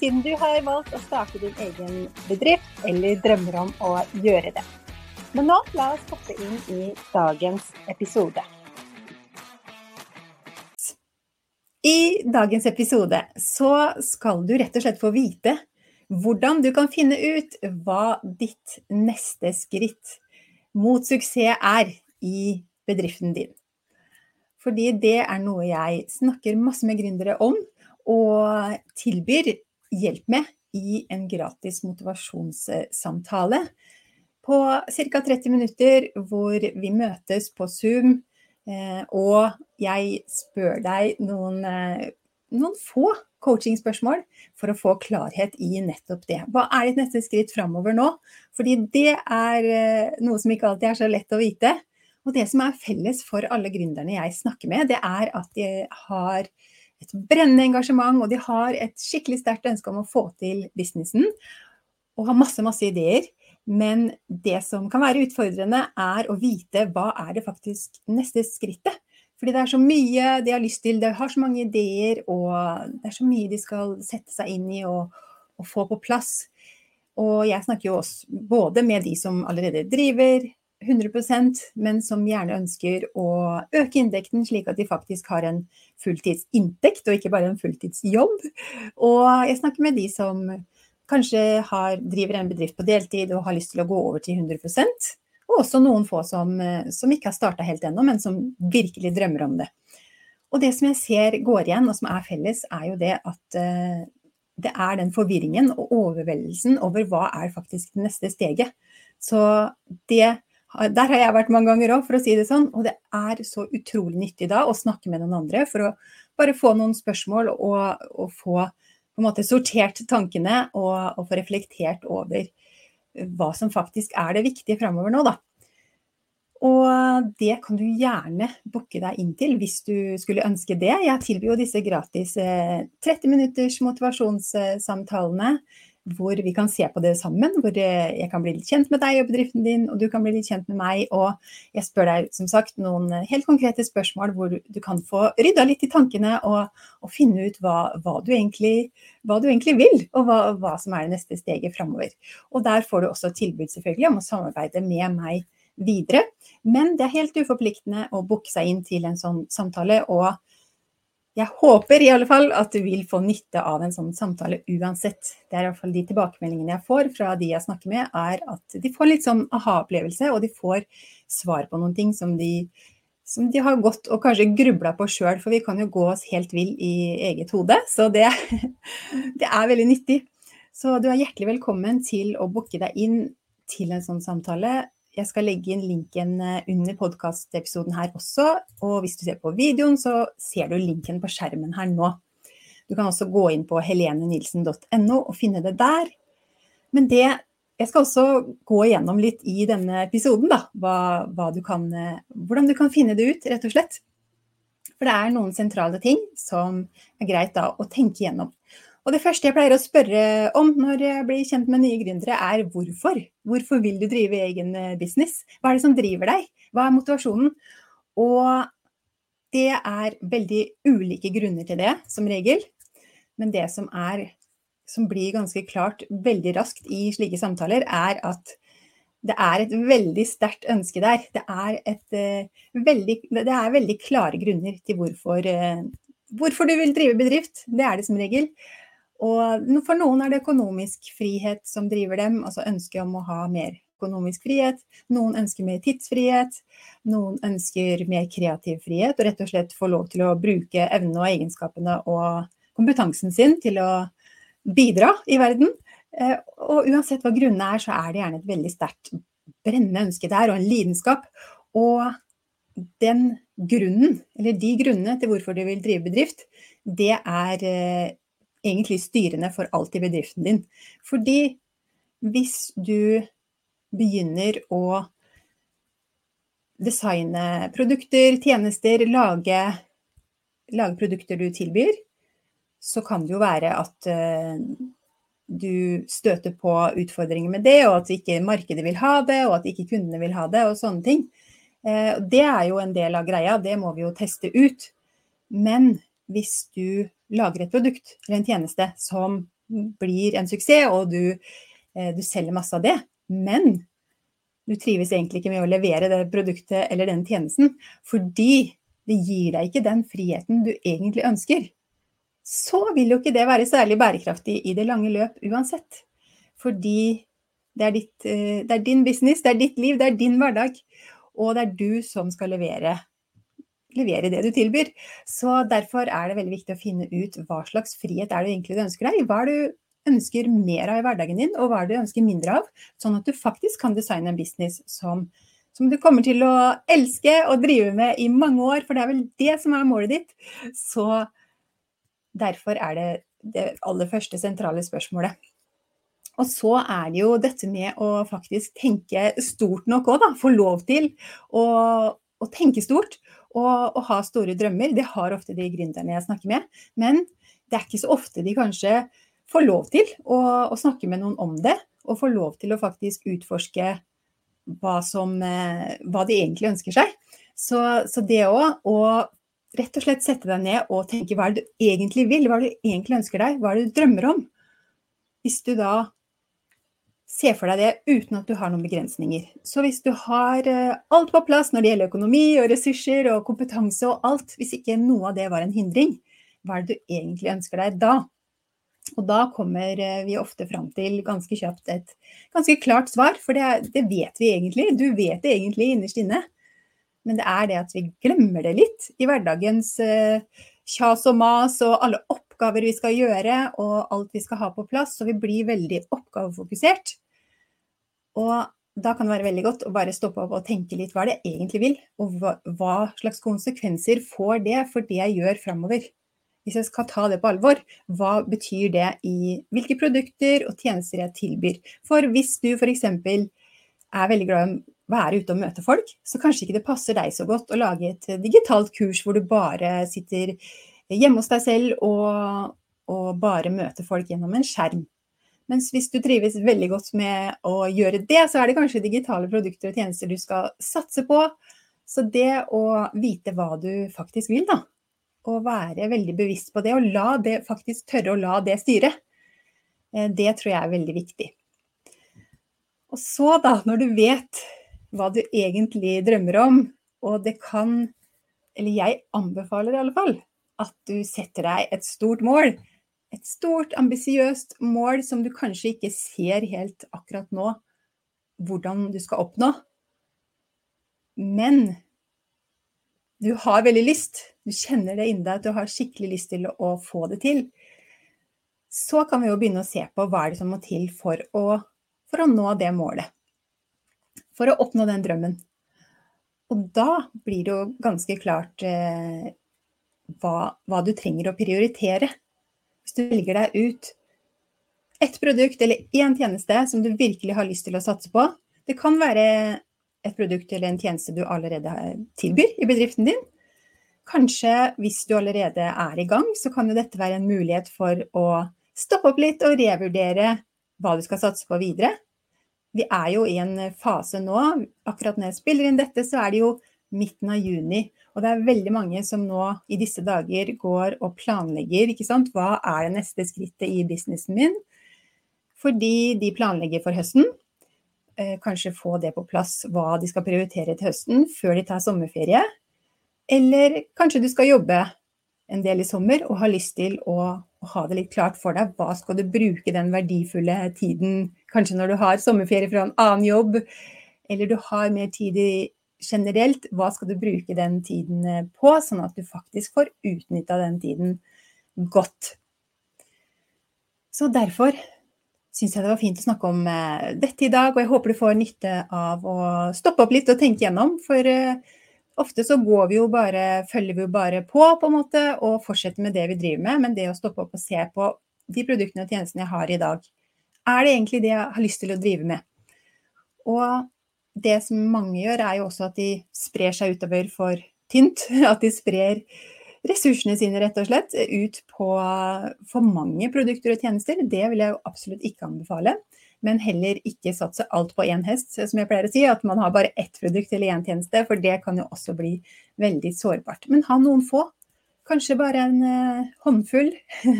siden du har valgt å starte din egen bedrift eller drømmer om å gjøre det. Men nå la oss hoppe inn i dagens episode. I dagens episode så skal du rett og slett få vite hvordan du kan finne ut hva ditt neste skritt mot suksess er i bedriften din. Fordi det er noe jeg snakker masse med gründere om, og tilbyr hjelp med i en gratis motivasjonssamtale på ca. 30 minutter, hvor vi møtes på Zoom. Eh, og jeg spør deg noen, eh, noen få coachingspørsmål for å få klarhet i nettopp det. Hva er ditt neste skritt framover nå? Fordi det er eh, noe som ikke alltid er så lett å vite. Og det som er felles for alle gründerne jeg snakker med, det er at de har et brennende engasjement, og de har et skikkelig sterkt ønske om å få til businessen. Og har masse, masse ideer. Men det som kan være utfordrende, er å vite hva er det faktisk neste skrittet. Fordi det er så mye de har lyst til, de har så mange ideer, og det er så mye de skal sette seg inn i og, og få på plass. Og jeg snakker jo også både med de som allerede driver 100% men som gjerne ønsker å øke inntekten, slik at de faktisk har en fulltidsinntekt og ikke bare en fulltidsjobb. Og jeg snakker med de som kanskje har, driver en bedrift på deltid og har lyst til å gå over til 100% og også noen få som, som ikke har starta helt ennå, men som virkelig drømmer om det. Og det som jeg ser går igjen, og som er felles, er jo det at uh, det er den forvirringen og overveldelsen over hva er faktisk det neste steget. Så det der har jeg vært mange ganger òg, for å si det sånn. Og det er så utrolig nyttig da å snakke med noen andre for å bare få noen spørsmål og, og få på en måte sortert tankene og, og, få reflektert over hva som faktisk er det viktige framover nå, da. Og det kan du gjerne booke deg inn til hvis du skulle ønske det. Jeg tilbyr jo disse gratis 30 eh, minutters motivasjonssamtalene hvor vi kan se på det sammen. Hvor jeg kan bli litt kjent med deg og bedriften din, og du kan bli litt kjent med meg. Og jeg spør deg som sagt noen helt konkrete spørsmål hvor du kan få rydda litt i tankene og, og finne ut hva, hva, du egentlig, hva, du egentlig, vil, og hva, hva som er det neste steget framover. Og der får du også tilbud selvfølgelig om å samarbeide med meg videre. Men det er helt uforpliktende å booke seg inn til en sånn samtale. og jeg håper i alle fall at du vil få nytte av en sånn samtale uansett. Det er i hvert fall de tilbakemeldingene jeg får fra de jeg snakker med, er at de får litt sånn aha-opplevelse, og de får svar på noen ting som de, som de har gått og kanskje grubla på sjøl, for vi kan jo gå oss helt vill i eget hode. Så det, det er veldig nyttig. Så du er hjertelig velkommen til å booke deg inn til en sånn samtale. Jeg skal legge inn linken eh, under podkastepisoden her også. Og hvis du ser på videoen, så ser du linken på skjermen her nå. Du kan også gå inn på helenenilsen.no og finne det der. Men det Jeg skal også gå igjennom litt i denne episoden, da. Hva, hva du kan, eh, hvordan du kan finne det ut, rett og slett. For det er noen sentrale ting som er greit da å tenke gjennom. Og det første jeg pleier å spørre om når jeg blir kjent med nye gründere, er hvorfor. Hvorfor vil du drive egen eh, business? Hva er det som driver deg? Hva er motivasjonen? Og det er veldig ulike grunner til det, som regel. Men det som, er, som blir ganske klart veldig raskt i slike samtaler, er at det er et veldig sterkt ønske der. Det er, et, uh, veldig, det er veldig klare grunner til hvorfor, uh, hvorfor du vil drive bedrift. Det er det som regel. Og for noen er det økonomisk frihet som driver dem, altså ønsket om å ha mer økonomisk frihet. Noen ønsker mer tidsfrihet. Noen ønsker mer kreativ frihet, og rett og slett få lov til å bruke evnene og egenskapene og kompetansen sin til å bidra i verden. Eh, og uansett hva grunnene er, så er det gjerne et veldig sterkt brennende ønske der, og en lidenskap. Og den grunnen, eller de grunnene til hvorfor du vil drive bedrift, det er eh, egentlig styrende for alt i bedriften din. Fordi hvis du begynner å designe produkter, tjenester, lage, lage produkter du tilbyr, så kan det jo være at uh, du støter på utfordringer med det, og at ikke markedet vil ha det, og at ikke kundene vil ha det, og sånne ting. Uh, det er jo en del av greia, det må vi jo teste ut. Men hvis du lager et produkt eller en tjeneste som blir en suksess, og du, uh, du selger masse av det, men du trives egentlig ikke med å levere det produktet eller den tjenesten, fordi det gir deg ikke den friheten du egentlig ønsker, så vil jo ikke det være særlig bærekraftig i det lange løp uansett. Fordi det er, ditt, eh, det er din business, det er ditt liv, det er din hverdag. Og det er du som skal levere, levere det du tilbyr. Så derfor er det veldig viktig å finne ut hva slags frihet er det egentlig du ønsker deg. Hva er du ønsker mer av i hverdagen din, og hva er det du ønsker mindre av, sånn at du faktisk kan designe en business som, som du kommer til å elske og drive med i mange år, for det er vel det som er målet ditt. Så derfor er det det aller første sentrale spørsmålet. Og så er det jo dette med å faktisk tenke stort nok òg, da. Få lov til å, å tenke stort og, og, ha store drømmer. Det har ofte de gründerne jeg snakker med. Men det er ikke så ofte de kanskje får lov til å, å, snakke med noen om det, og får lov til å faktisk utforske hva, som, eh, hva de egentlig ønsker seg. Så, så det òg, å rett og slett sette deg ned og tenke hva er det du egentlig vil, hva er det du egentlig ønsker deg, hva er det du drømmer om? Hvis du da ser for deg det uten at du har noen begrensninger. Så hvis du har eh, alt på plass når det gjelder økonomi og ressurser og kompetanse og alt, hvis ikke noe av det var en hindring, hva er det du egentlig ønsker deg da? Og da kommer eh, vi ofte fram til ganske kjapt et ganske klart svar, for det, det, vet vi egentlig. Du vet det egentlig innerst inne. Men det er det at vi glemmer det litt i hverdagens uh, kjas og mas og alle oppgaver vi skal gjøre og alt vi skal ha på plass. Så vi blir veldig oppgavefokusert. Og da kan det være veldig godt å bare stoppe opp og tenke litt hva det egentlig vil, og hva, hva slags konsekvenser får det for det jeg gjør framover hvis jeg skal ta det på alvor, hva betyr det i hvilke produkter og tjenester jeg tilbyr? For hvis du f.eks. er veldig glad i å være ute og møte folk, så kanskje ikke det passer deg så godt å lage et digitalt kurs hvor du bare sitter hjemme hos deg selv og, og bare møte folk gjennom en skjerm. Mens hvis du trives veldig godt med å gjøre det, så er det kanskje digitale produkter og tjenester du skal satse på. Så det å vite hva du faktisk vil, da, og være veldig bevisst på det, og la det, faktisk tørre å la det styre. Eh, det tror jeg er veldig viktig. Og så, da, når du vet hva du egentlig drømmer om, og det kan Eller jeg anbefaler i alle fall at du setter deg et stort mål. Et stort, ambisiøst mål som du kanskje ikke ser helt akkurat nå hvordan du skal oppnå. Men du har veldig lyst, du kjenner det inni deg at du har skikkelig lyst til å få det til, så kan vi jo begynne å se på hva er det som må til for å, for å nå det målet. For å oppnå den drømmen. Og da blir det jo ganske klart eh, hva, hva, du trenger å prioritere. Hvis du velger deg ut ett produkt eller én tjeneste som du virkelig har lyst til å satse på. Det kan være et produkt eller en tjeneste du allerede tilbyr i bedriften din. Kanskje hvis du allerede er i gang, så kan jo dette være en mulighet for å stoppe opp litt og revurdere hva du skal satse på videre. Vi er jo i en fase nå, akkurat når jeg spiller inn dette, så er det jo midten av juni. Og det er veldig mange som nå i disse dager går og planlegger, ikke sant. Hva er det neste skrittet i businessen min? Fordi de planlegger for høsten. Eh, kanskje få det på plass hva de skal prioritere til høsten før de tar sommerferie. Eller kanskje du skal jobbe en del i sommer og har lyst til å, ha det litt klart for deg. Hva skal du bruke den verdifulle tiden, kanskje når du har sommerferie fra en annen jobb, eller du har mer tid i generelt, hva skal du bruke den tiden eh, på, sånn at du faktisk får utnytta den tiden godt. Så derfor syns jeg det var fint å snakke om eh, dette i dag, og jeg håper du får nytte av å stoppe opp litt og tenke gjennom. For eh, ofte så går vi jo bare, følger vi jo bare på, på en måte, og fortsetter med det vi driver med. Men det å stoppe opp og se på de produktene og tjenestene jeg har i dag, er det egentlig det jeg har lyst til å drive med? Og det som mange gjør, er jo også at de sprer seg utover for tynt. At de sprer ressursene sine rett og slett ut på for mange produkter og tjenester. Det vil jeg jo absolutt ikke anbefale. Men heller ikke satse alt på én hest, som jeg pleier å si. At man har bare ett produkt eller én tjeneste, for det kan jo også bli veldig sårbart. Men ha noen få. Kanskje bare en uh, håndfull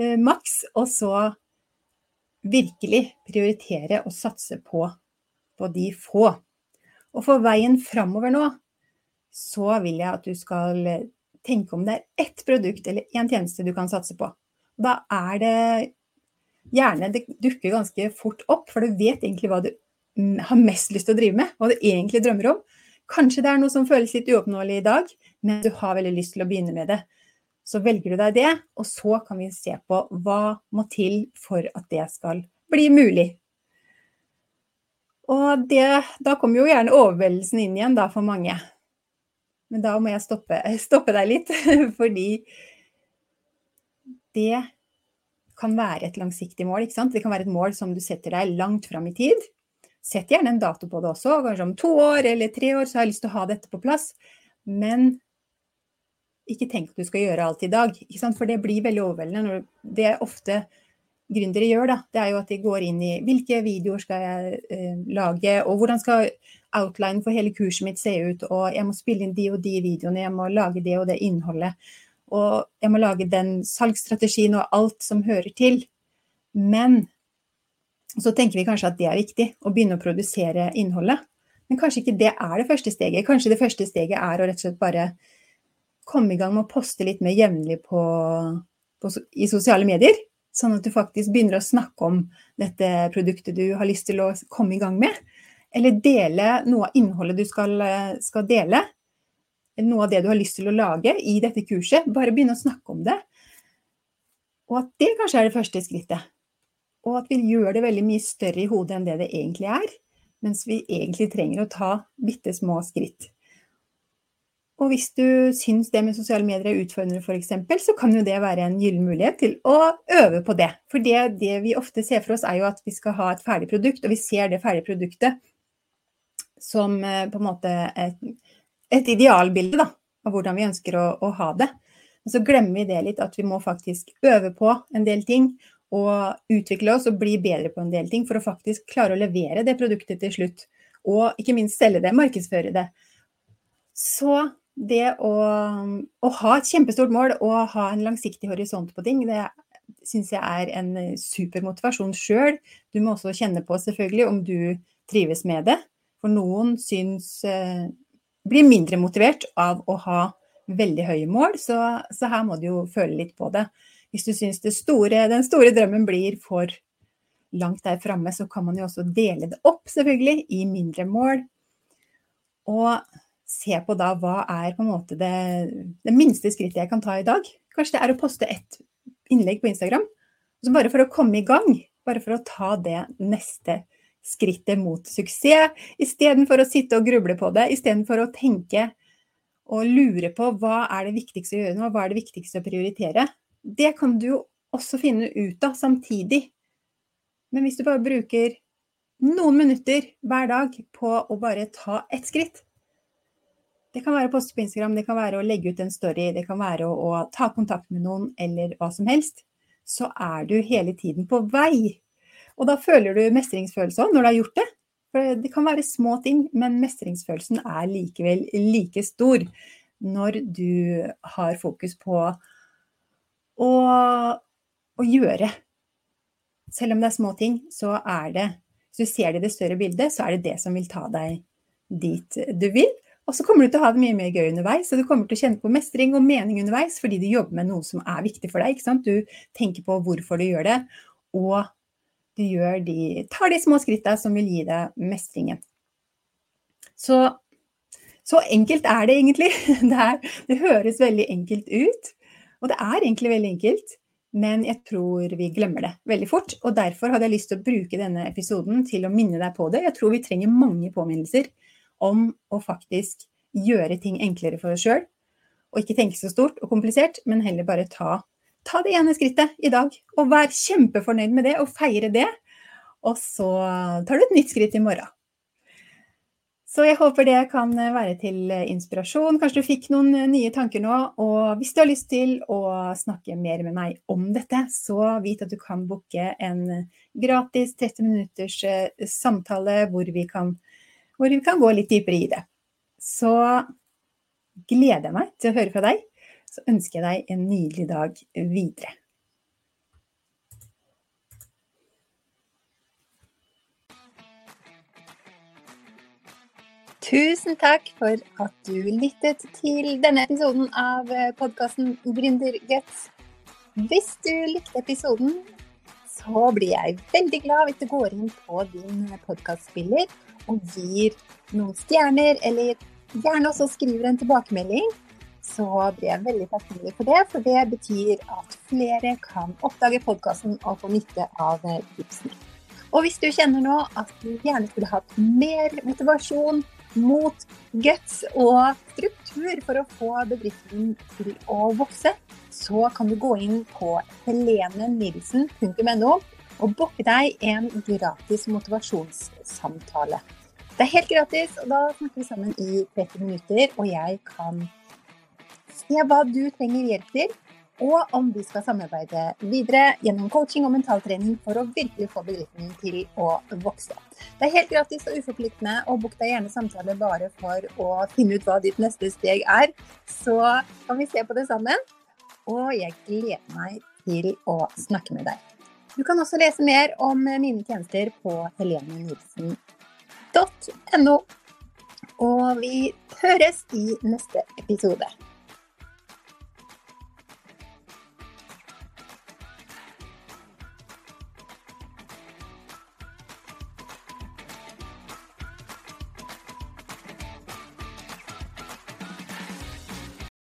eh, maks. Og så virkelig prioritere og satse på, på de få. Og for veien framover nå, så vil jeg at du skal tenke om det er ett produkt eller én tjeneste du kan satse på. Da er det gjerne det dukker ganske fort opp, for du vet egentlig hva du har mest lyst til å drive med, hva du egentlig drømmer om. Kanskje det er noe som føles litt uoppnåelig i dag, men du har veldig lyst til å begynne med det. Så velger du deg det, og så kan vi se på hva må til for at det skal bli mulig. Og det, da kommer jo gjerne overveldelsen inn igjen da, for mange. Men da må jeg stoppe, stoppe deg litt, fordi det kan være et langsiktig mål. ikke sant? Det kan være et mål som du setter deg langt fram i tid. Sett gjerne en dato på det også. Kanskje om to år eller tre år så har jeg lyst til å ha dette på plass. Men ikke tenk at du skal gjøre alt i dag, ikke sant? for det blir veldig overveldende. Det er ofte gründere gjør, da, det er jo at de går inn i hvilke videoer skal jeg eh, lage, og hvordan skal outline for hele kurset mitt se ut, og jeg må spille inn de og de videoene, jeg må lage det og det innholdet. Og jeg må lage den salgsstrategien og alt som hører til. Men så tenker vi kanskje at det er viktig, å begynne å produsere innholdet. Men kanskje ikke det er det første steget. Kanskje det første steget er å rett og slett bare komme i gang med å poste litt mer jevnlig på, på, i sosiale medier. Sånn at du faktisk begynner å snakke om dette produktet du har lyst til å komme i gang med. Eller dele noe av innholdet du skal, skal dele. Noe av det du har lyst til å lage i dette kurset. Bare begynne å snakke om det. Og at det kanskje er det første skrittet. Og at vi gjør det veldig mye større i hodet enn det det egentlig er. Mens vi egentlig trenger å ta bitte små skritt. Og hvis du syns det med sosiale medier er utfordrende f.eks., så kan jo det være en gyllen mulighet til å øve på det. For det, det, vi ofte ser for oss er jo at vi skal ha et ferdig produkt, og vi ser det ferdige produktet som eh, på en måte et, et idealbilde da, av hvordan vi ønsker å, å ha det. Og så glemmer vi det litt, at vi må faktisk øve på en del ting og utvikle oss og bli bedre på en del ting for å faktisk klare å levere det produktet til slutt. Og ikke minst selge det, markedsføre det. Så det å, å, ha et kjempestort mål og ha en langsiktig horisont på ting, det syns jeg er en super motivasjon sjøl. Du må også kjenne på selvfølgelig om du trives med det. For noen syns eh, blir mindre motivert av å ha veldig høye mål, så, så her må du jo føle litt på det. Hvis du syns den store drømmen blir for langt der framme, så kan man jo også dele det opp, selvfølgelig, i mindre mål. Og se på da hva er på en måte det, det, minste skrittet jeg kan ta i dag. Kanskje det er å poste ett innlegg på Instagram. Så bare for å komme i gang, bare for å ta det neste skrittet mot suksess, istedenfor å sitte og gruble på det, istedenfor å tenke og lure på hva er det viktigste å gjøre nå, hva er det viktigste å prioritere. Det kan du jo også finne ut av samtidig. Men hvis du bare bruker noen minutter hver dag på å bare ta ett skritt, det kan være å poste på Instagram, det kan være å legge ut en story, det kan være å, å, ta kontakt med noen eller hva som helst. Så er du hele tiden på vei. Og da føler du mestringsfølelse òg når du har gjort det. For det kan være små ting, men mestringsfølelsen er likevel like stor når du har fokus på å, å gjøre. Selv om det er små ting, så er det Hvis du ser det i det større bildet, så er det det som vil ta deg dit du vil. Og så kommer du til å ha det mye mer gøy underveis, og du kommer til å kjenne på mestring og mening underveis fordi du jobber med noe som er viktig for deg. ikke sant? Du tenker på hvorfor du gjør det, og du de, tar de små skrittene som vil gi deg mestringen. Så, så enkelt er det egentlig. Det, er, det høres veldig enkelt ut, og det er egentlig veldig enkelt. Men jeg tror vi glemmer det veldig fort. Og derfor hadde jeg lyst til å bruke denne episoden til å minne deg på det. Jeg tror vi trenger mange påminnelser om å faktisk gjøre ting enklere for oss sjøl. Og ikke tenke så stort og komplisert, men heller bare ta ta det ene skrittet i dag, og vær kjempefornøyd med det, og feire det. Og så tar du et nytt skritt i morgen. Så jeg håper det kan være til inspirasjon. Kanskje du fikk noen nye tanker nå. Og hvis du har lyst til å snakke mer med meg om dette, så vit at du kan booke en gratis 30 minutters eh, samtale hvor vi kan, hvor vi kan gå litt dypere i det. Så gleder jeg meg til å høre fra deg. Så ønsker jeg deg en nydelig dag videre. Tusen takk for at du lyttet til denne episoden av eh, podkasten Gründerguts. Hvis du likte episoden, så blir jeg veldig glad hvis du går inn på din podkastspiller og gir noen stjerner, eller gjerne også skriver en tilbakemelding. Så blir jeg veldig takknemlig for det, for det betyr at flere kan oppdage podkasten og få nytte av tipsene. Og hvis du kjenner nå at du gjerne skulle hatt mer motivasjon, mot guts og struktur for å få bedriften til å vokse, så kan du gå inn på helenenilsen.no og booke deg en gratis motivasjonssamtale. Det er helt gratis, og da snakker vi sammen i 30 minutter, og jeg kan se hva du trenger hjelp til og om vi skal samarbeide videre gjennom coaching og mentaltrening for å virkelig få bedriften til å vokse. Det er helt gratis og uforpliktende, og bok deg gjerne samtale bare for å finne ut hva ditt neste steg er. Så kan vi se på det sammen. Og jeg gleder meg til å snakke med deg. Du kan også lese mer om mine tjenester på helenenilsen.no. Og vi høres i neste episode.